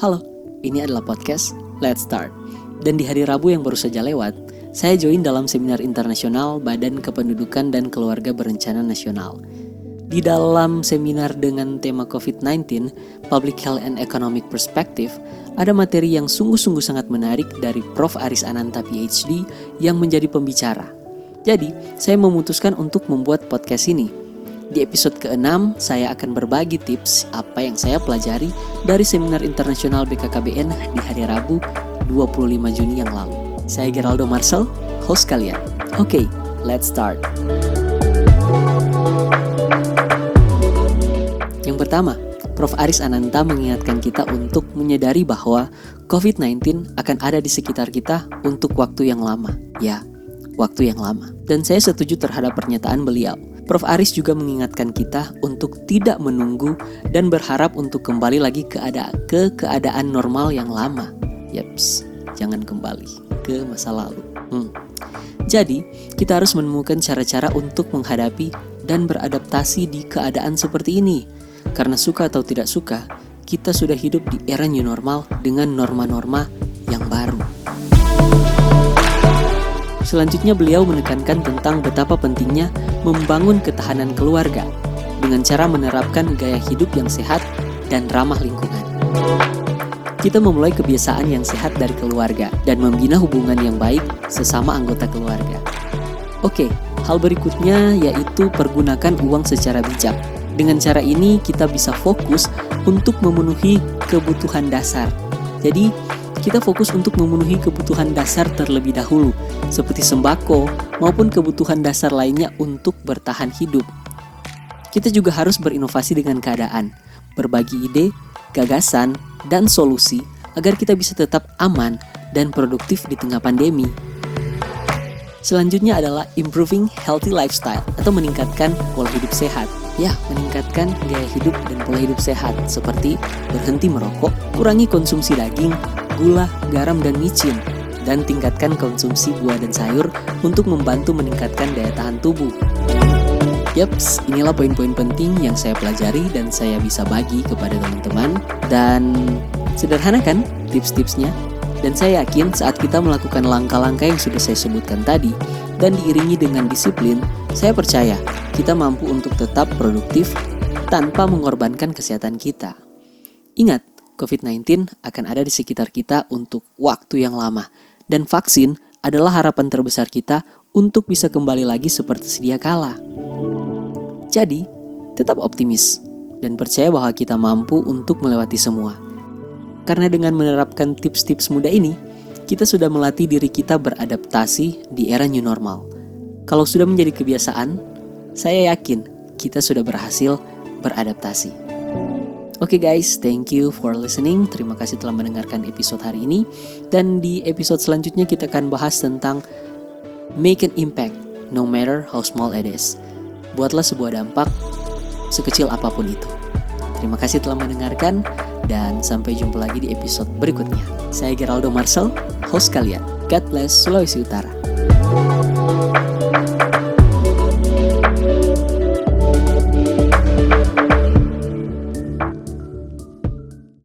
Halo, ini adalah podcast Let's Start. Dan di hari Rabu yang baru saja lewat, saya join dalam seminar internasional Badan Kependudukan dan Keluarga Berencana Nasional. Di dalam seminar dengan tema COVID-19, Public Health and Economic Perspective, ada materi yang sungguh-sungguh sangat menarik dari Prof. Aris Ananta PhD yang menjadi pembicara. Jadi, saya memutuskan untuk membuat podcast ini di episode ke-6, saya akan berbagi tips apa yang saya pelajari dari seminar internasional BKKBN di hari Rabu 25 Juni yang lalu. Saya Geraldo Marcel, host kalian. Oke, okay, let's start. Yang pertama, Prof. Aris Ananta mengingatkan kita untuk menyadari bahwa COVID-19 akan ada di sekitar kita untuk waktu yang lama. Ya, waktu yang lama. Dan saya setuju terhadap pernyataan beliau Prof. Aris juga mengingatkan kita untuk tidak menunggu dan berharap untuk kembali lagi ke, ada, ke keadaan normal yang lama. Yaps, jangan kembali ke masa lalu. Hmm. Jadi, kita harus menemukan cara-cara untuk menghadapi dan beradaptasi di keadaan seperti ini. Karena suka atau tidak suka, kita sudah hidup di era new normal dengan norma-norma Selanjutnya beliau menekankan tentang betapa pentingnya membangun ketahanan keluarga dengan cara menerapkan gaya hidup yang sehat dan ramah lingkungan. Kita memulai kebiasaan yang sehat dari keluarga dan membina hubungan yang baik sesama anggota keluarga. Oke, hal berikutnya yaitu pergunakan uang secara bijak. Dengan cara ini kita bisa fokus untuk memenuhi kebutuhan dasar. Jadi, kita fokus untuk memenuhi kebutuhan dasar terlebih dahulu, seperti sembako maupun kebutuhan dasar lainnya untuk bertahan hidup. Kita juga harus berinovasi dengan keadaan, berbagi ide, gagasan, dan solusi agar kita bisa tetap aman dan produktif di tengah pandemi. Selanjutnya adalah improving healthy lifestyle atau meningkatkan pola hidup sehat. Ya, meningkatkan gaya hidup dan pola hidup sehat seperti berhenti merokok, kurangi konsumsi daging, gula, garam, dan micin, dan tingkatkan konsumsi buah dan sayur untuk membantu meningkatkan daya tahan tubuh. Yaps, inilah poin-poin penting yang saya pelajari dan saya bisa bagi kepada teman-teman. Dan sederhana kan tips-tipsnya? Dan saya yakin saat kita melakukan langkah-langkah yang sudah saya sebutkan tadi, dan diiringi dengan disiplin, saya percaya kita mampu untuk tetap produktif tanpa mengorbankan kesehatan kita. Ingat, COVID-19 akan ada di sekitar kita untuk waktu yang lama, dan vaksin adalah harapan terbesar kita untuk bisa kembali lagi seperti sedia kala. Jadi, tetap optimis dan percaya bahwa kita mampu untuk melewati semua. Karena dengan menerapkan tips-tips mudah ini, kita sudah melatih diri kita beradaptasi di era new normal. Kalau sudah menjadi kebiasaan, saya yakin kita sudah berhasil beradaptasi. Oke okay guys, thank you for listening. Terima kasih telah mendengarkan episode hari ini. Dan di episode selanjutnya kita akan bahas tentang make an impact no matter how small it is. Buatlah sebuah dampak sekecil apa pun itu. Terima kasih telah mendengarkan dan sampai jumpa lagi di episode berikutnya. Saya Geraldo Marcel, host kalian. God bless Sulawesi Utara.